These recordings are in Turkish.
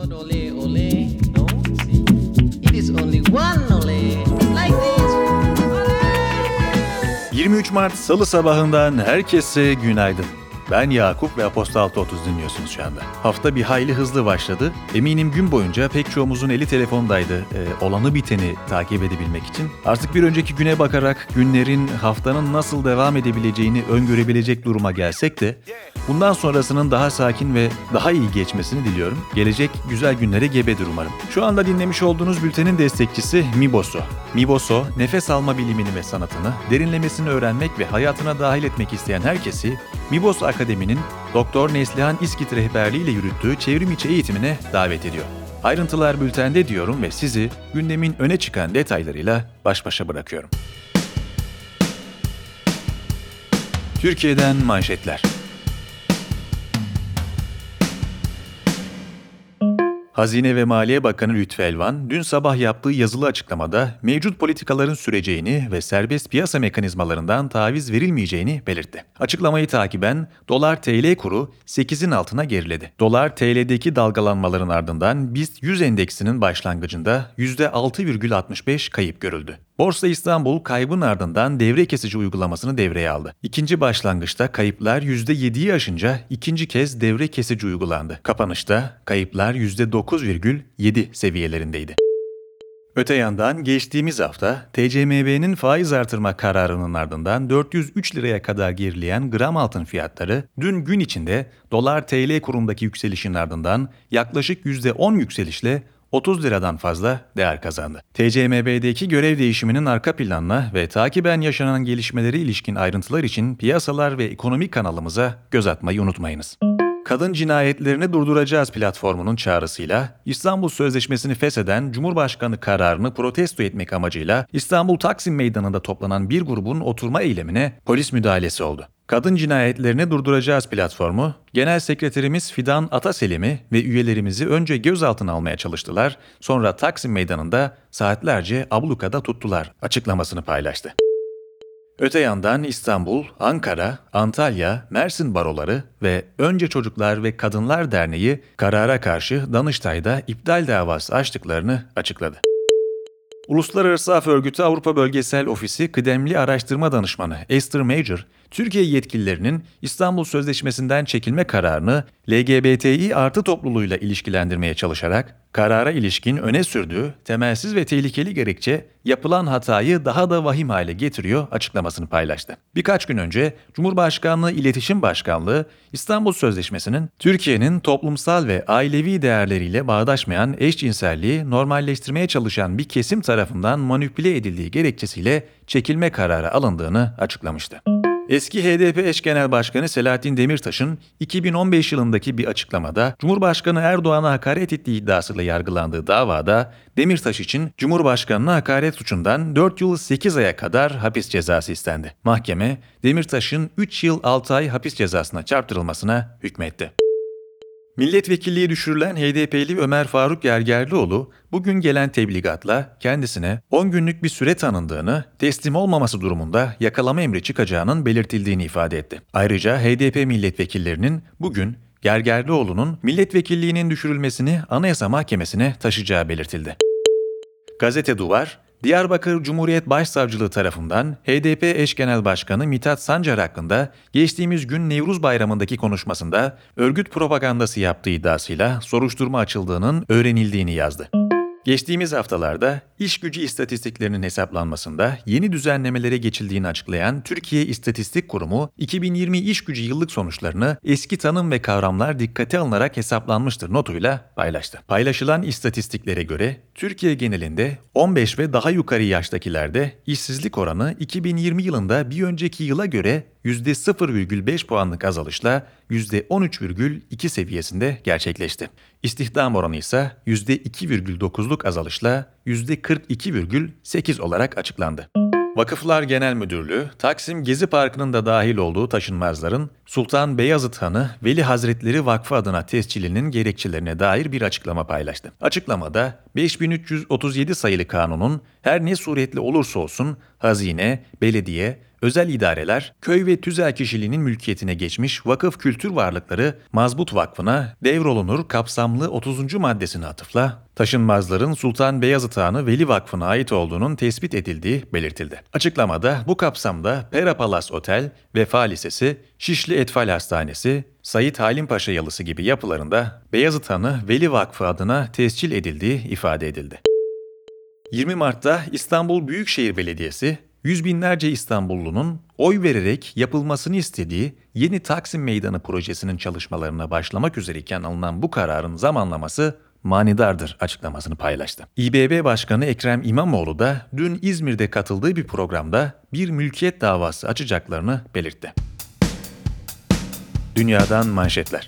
not ole ole, no, see, it is only one ole, like this. Ole! 23 Mart Salı sabahından herkese günaydın. Ben Yakup ve Apostol 630 dinliyorsunuz şu anda. Hafta bir hayli hızlı başladı. Eminim gün boyunca pek çoğumuzun eli telefondaydı. Ee, olanı biteni takip edebilmek için. Artık bir önceki güne bakarak günlerin, haftanın nasıl devam edebileceğini öngörebilecek duruma gelsek de bundan sonrasının daha sakin ve daha iyi geçmesini diliyorum. Gelecek güzel günlere gebedir umarım. Şu anda dinlemiş olduğunuz bültenin destekçisi Miboso. Miboso, nefes alma bilimini ve sanatını, derinlemesini öğrenmek ve hayatına dahil etmek isteyen herkesi Mibos Akademi'nin Doktor Neslihan İskit rehberliğiyle yürüttüğü çevrim içi eğitimine davet ediyor. Ayrıntılar bültende diyorum ve sizi gündemin öne çıkan detaylarıyla baş başa bırakıyorum. Türkiye'den manşetler. Hazine ve Maliye Bakanı Lütfü Elvan, dün sabah yaptığı yazılı açıklamada mevcut politikaların süreceğini ve serbest piyasa mekanizmalarından taviz verilmeyeceğini belirtti. Açıklamayı takiben dolar TL kuru 8'in altına geriledi. Dolar TL'deki dalgalanmaların ardından BIST 100 endeksinin başlangıcında %6,65 kayıp görüldü. Borsa İstanbul kaybın ardından devre kesici uygulamasını devreye aldı. İkinci başlangıçta kayıplar %7'yi aşınca ikinci kez devre kesici uygulandı. Kapanışta kayıplar %9,7 seviyelerindeydi. Öte yandan geçtiğimiz hafta TCMB'nin faiz artırma kararının ardından 403 liraya kadar gerileyen gram altın fiyatları dün gün içinde dolar TL kurundaki yükselişin ardından yaklaşık %10 yükselişle 30 liradan fazla değer kazandı. TCMB'deki görev değişiminin arka planına ve takiben yaşanan gelişmeleri ilişkin ayrıntılar için piyasalar ve ekonomi kanalımıza göz atmayı unutmayınız. Kadın cinayetlerini durduracağız platformunun çağrısıyla İstanbul Sözleşmesi'ni fesheden Cumhurbaşkanı kararını protesto etmek amacıyla İstanbul Taksim Meydanı'nda toplanan bir grubun oturma eylemine polis müdahalesi oldu. Kadın cinayetlerini durduracağız platformu, Genel Sekreterimiz Fidan Ataselim'i ve üyelerimizi önce gözaltına almaya çalıştılar, sonra Taksim Meydanı'nda saatlerce ablukada tuttular açıklamasını paylaştı. Öte yandan İstanbul, Ankara, Antalya, Mersin baroları ve Önce Çocuklar ve Kadınlar Derneği karara karşı Danıştay'da iptal davası açtıklarını açıkladı. Uluslararası Af Örgütü Avrupa Bölgesel Ofisi kıdemli araştırma danışmanı Esther Major, Türkiye yetkililerinin İstanbul Sözleşmesi'nden çekilme kararını LGBTİ artı topluluğuyla ilişkilendirmeye çalışarak karara ilişkin öne sürdüğü temelsiz ve tehlikeli gerekçe yapılan hatayı daha da vahim hale getiriyor açıklamasını paylaştı. Birkaç gün önce Cumhurbaşkanlığı İletişim Başkanlığı İstanbul Sözleşmesi'nin Türkiye'nin toplumsal ve ailevi değerleriyle bağdaşmayan eşcinselliği normalleştirmeye çalışan bir kesim tarafından manipüle edildiği gerekçesiyle çekilme kararı alındığını açıklamıştı. Eski HDP eş genel başkanı Selahattin Demirtaş'ın 2015 yılındaki bir açıklamada Cumhurbaşkanı Erdoğan'a hakaret ettiği iddiasıyla yargılandığı davada Demirtaş için Cumhurbaşkanı'na hakaret suçundan 4 yıl 8 aya kadar hapis cezası istendi. Mahkeme Demirtaş'ın 3 yıl 6 ay hapis cezasına çarptırılmasına hükmetti. Milletvekilliği düşürülen HDP'li Ömer Faruk Gergerlioğlu bugün gelen tebligatla kendisine 10 günlük bir süre tanındığını, teslim olmaması durumunda yakalama emri çıkacağının belirtildiğini ifade etti. Ayrıca HDP milletvekillerinin bugün Gergerlioğlu'nun milletvekilliğinin düşürülmesini Anayasa Mahkemesi'ne taşıyacağı belirtildi. Gazete Duvar, Diyarbakır Cumhuriyet Başsavcılığı tarafından HDP eş genel başkanı Mithat Sancar hakkında geçtiğimiz gün Nevruz Bayramı'ndaki konuşmasında örgüt propagandası yaptığı iddiasıyla soruşturma açıldığının öğrenildiğini yazdı. Geçtiğimiz haftalarda iş gücü istatistiklerinin hesaplanmasında yeni düzenlemelere geçildiğini açıklayan Türkiye İstatistik Kurumu, 2020 iş gücü yıllık sonuçlarını eski tanım ve kavramlar dikkate alınarak hesaplanmıştır notuyla paylaştı. Paylaşılan istatistiklere göre Türkiye genelinde 15 ve daha yukarı yaştakilerde işsizlik oranı 2020 yılında bir önceki yıla göre %0,5 puanlık azalışla %13,2 seviyesinde gerçekleşti. İstihdam oranı ise %2,9'luk azalışla %42,8 olarak açıklandı. Vakıflar Genel Müdürlüğü, Taksim Gezi Parkı'nın da dahil olduğu taşınmazların Sultan Beyazıt Hanı Veli Hazretleri Vakfı adına tescilinin gerekçelerine dair bir açıklama paylaştı. Açıklamada 5337 sayılı kanunun her ne suretle olursa olsun hazine, belediye, özel idareler, köy ve tüzel kişiliğinin mülkiyetine geçmiş vakıf kültür varlıkları Mazbut Vakfı'na devrolunur kapsamlı 30. maddesine atıfla taşınmazların Sultan Beyazıt Hanı Veli Vakfı'na ait olduğunun tespit edildiği belirtildi. Açıklamada bu kapsamda Pera Palas Otel, Vefa Lisesi, Şişli Etfal Hastanesi, Sayit Halim Paşa Yalısı gibi yapılarında Beyazıt Hanı Veli Vakfı adına tescil edildiği ifade edildi. 20 Mart'ta İstanbul Büyükşehir Belediyesi, yüz binlerce İstanbullunun oy vererek yapılmasını istediği yeni Taksim Meydanı projesinin çalışmalarına başlamak üzereyken alınan bu kararın zamanlaması manidardır açıklamasını paylaştı. İBB Başkanı Ekrem İmamoğlu da dün İzmir'de katıldığı bir programda bir mülkiyet davası açacaklarını belirtti. Dünyadan manşetler.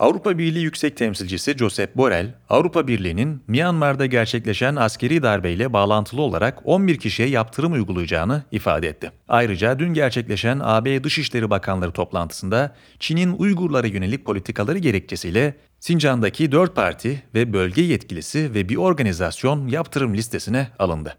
Avrupa Birliği Yüksek Temsilcisi Josep Borrell, Avrupa Birliği'nin Myanmar'da gerçekleşen askeri darbeyle bağlantılı olarak 11 kişiye yaptırım uygulayacağını ifade etti. Ayrıca dün gerçekleşen AB Dışişleri Bakanları toplantısında Çin'in Uygurlara yönelik politikaları gerekçesiyle Sincan'daki 4 parti ve bölge yetkilisi ve bir organizasyon yaptırım listesine alındı.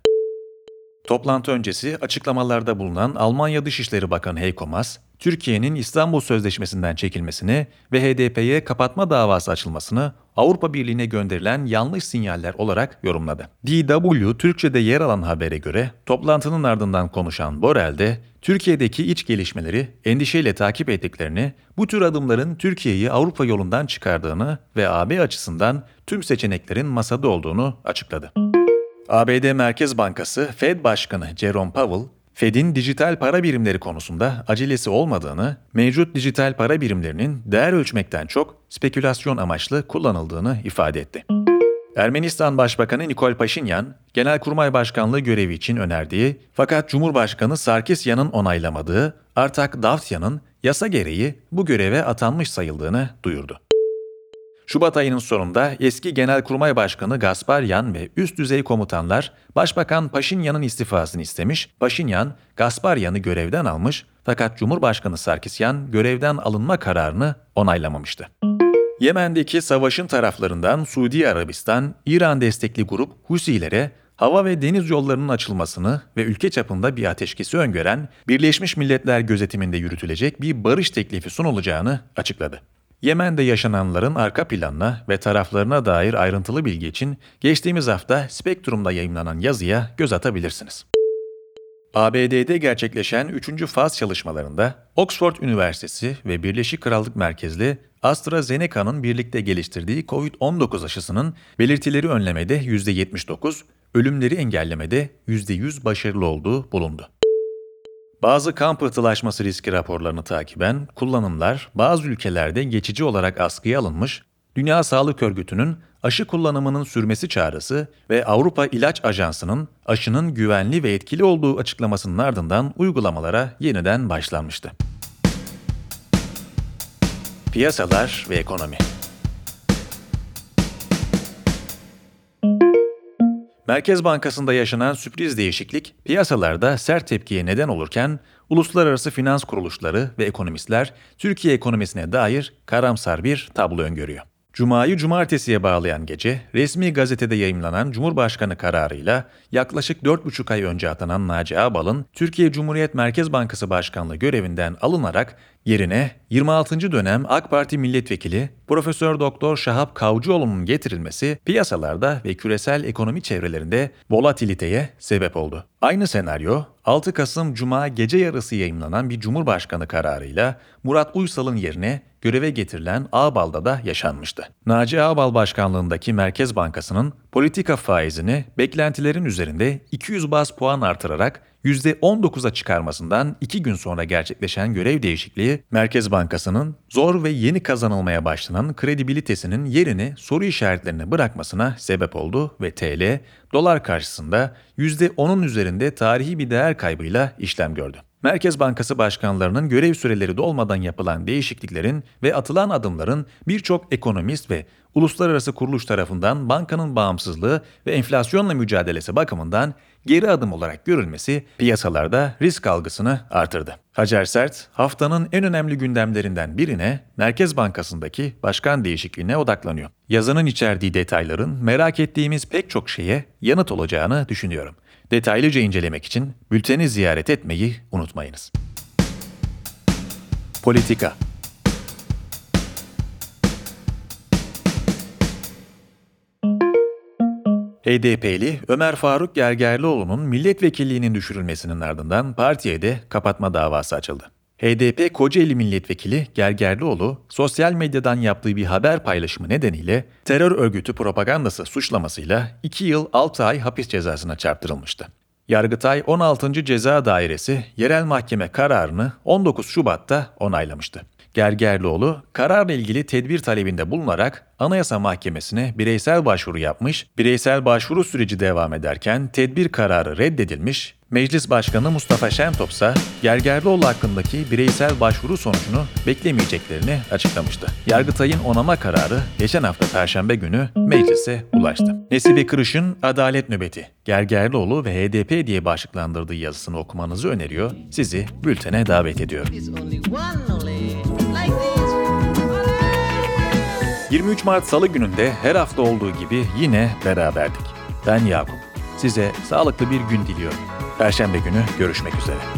Toplantı öncesi açıklamalarda bulunan Almanya Dışişleri Bakanı Heiko Maas, Türkiye'nin İstanbul Sözleşmesi'nden çekilmesini ve HDP'ye kapatma davası açılmasını Avrupa Birliği'ne gönderilen yanlış sinyaller olarak yorumladı. DW Türkçe'de yer alan habere göre toplantının ardından konuşan Borrell de Türkiye'deki iç gelişmeleri endişeyle takip ettiklerini, bu tür adımların Türkiye'yi Avrupa yolundan çıkardığını ve AB açısından tüm seçeneklerin masada olduğunu açıkladı. ABD Merkez Bankası Fed Başkanı Jerome Powell, Fed'in dijital para birimleri konusunda acelesi olmadığını, mevcut dijital para birimlerinin değer ölçmekten çok spekülasyon amaçlı kullanıldığını ifade etti. Ermenistan Başbakanı Nikol Paşinyan, Genelkurmay Başkanlığı görevi için önerdiği fakat Cumhurbaşkanı Sarkisyan'ın onaylamadığı Artak Davtyan'ın yasa gereği bu göreve atanmış sayıldığını duyurdu. Şubat ayının sonunda eski Genelkurmay Başkanı Gasparyan ve üst düzey komutanlar Başbakan Paşinyan'ın istifasını istemiş, Paşinyan Gasparyan'ı görevden almış fakat Cumhurbaşkanı Sarkisyan görevden alınma kararını onaylamamıştı. Yemen'deki savaşın taraflarından Suudi Arabistan, İran destekli grup Husilere hava ve deniz yollarının açılmasını ve ülke çapında bir ateşkesi öngören Birleşmiş Milletler gözetiminde yürütülecek bir barış teklifi sunulacağını açıkladı. Yemen'de yaşananların arka planına ve taraflarına dair ayrıntılı bilgi için geçtiğimiz hafta Spektrum'da yayınlanan yazıya göz atabilirsiniz. ABD'de gerçekleşen 3. faz çalışmalarında Oxford Üniversitesi ve Birleşik Krallık merkezli AstraZeneca'nın birlikte geliştirdiği COVID-19 aşısının belirtileri önlemede %79, ölümleri engellemede %100 başarılı olduğu bulundu. Bazı kan pıhtılaşması riski raporlarını takiben kullanımlar bazı ülkelerde geçici olarak askıya alınmış, Dünya Sağlık Örgütü'nün aşı kullanımının sürmesi çağrısı ve Avrupa İlaç Ajansı'nın aşının güvenli ve etkili olduğu açıklamasının ardından uygulamalara yeniden başlanmıştı. Piyasalar ve ekonomi Merkez Bankası'nda yaşanan sürpriz değişiklik piyasalarda sert tepkiye neden olurken uluslararası finans kuruluşları ve ekonomistler Türkiye ekonomisine dair karamsar bir tablo öngörüyor. Cuma'yı cumartesiye bağlayan gece resmi gazetede yayımlanan Cumhurbaşkanı kararıyla yaklaşık 4,5 ay önce atanan Naci Ağbal'ın Türkiye Cumhuriyet Merkez Bankası Başkanlığı görevinden alınarak yerine 26. dönem AK Parti milletvekili Profesör Doktor Şahap Kavcıoğlu'nun getirilmesi piyasalarda ve küresel ekonomi çevrelerinde volatiliteye sebep oldu. Aynı senaryo 6 Kasım Cuma gece yarısı yayımlanan bir Cumhurbaşkanı kararıyla Murat Uysal'ın yerine göreve getirilen Ağbal'da da yaşanmıştı. Naci Ağbal başkanlığındaki Merkez Bankası'nın politika faizini beklentilerin üzerinde 200 baz puan artırarak %19'a çıkarmasından 2 gün sonra gerçekleşen görev değişikliği, Merkez Bankası'nın zor ve yeni kazanılmaya başlanan kredibilitesinin yerini soru işaretlerine bırakmasına sebep oldu ve TL, dolar karşısında %10'un üzerinde tarihi bir değer kaybıyla işlem gördü. Merkez Bankası başkanlarının görev süreleri dolmadan yapılan değişikliklerin ve atılan adımların birçok ekonomist ve uluslararası kuruluş tarafından bankanın bağımsızlığı ve enflasyonla mücadelesi bakımından geri adım olarak görülmesi piyasalarda risk algısını artırdı. Hacer Sert, haftanın en önemli gündemlerinden birine Merkez Bankası'ndaki başkan değişikliğine odaklanıyor. Yazının içerdiği detayların merak ettiğimiz pek çok şeye yanıt olacağını düşünüyorum. Detaylıca incelemek için bülteni ziyaret etmeyi unutmayınız. Politika HDP'li Ömer Faruk Gergerlioğlu'nun milletvekilliğinin düşürülmesinin ardından partiye de kapatma davası açıldı. HDP Kocaeli Milletvekili Gergerlioğlu, sosyal medyadan yaptığı bir haber paylaşımı nedeniyle terör örgütü propagandası suçlamasıyla 2 yıl 6 ay hapis cezasına çarptırılmıştı. Yargıtay 16. Ceza Dairesi yerel mahkeme kararını 19 Şubat'ta onaylamıştı. Gergerlioğlu kararla ilgili tedbir talebinde bulunarak Anayasa Mahkemesi'ne bireysel başvuru yapmış, bireysel başvuru süreci devam ederken tedbir kararı reddedilmiş, Meclis Başkanı Mustafa Şentop ise Gergerlioğlu hakkındaki bireysel başvuru sonucunu beklemeyeceklerini açıklamıştı. Yargıtay'ın onama kararı geçen hafta Perşembe günü meclise ulaştı. Nesibe Kırış'ın Adalet Nöbeti, Gergerlioğlu ve HDP diye başlıklandırdığı yazısını okumanızı öneriyor, sizi bültene davet ediyorum. 23 Mart Salı gününde her hafta olduğu gibi yine beraberdik. Ben Yakup. Size sağlıklı bir gün diliyorum. Perşembe günü görüşmek üzere.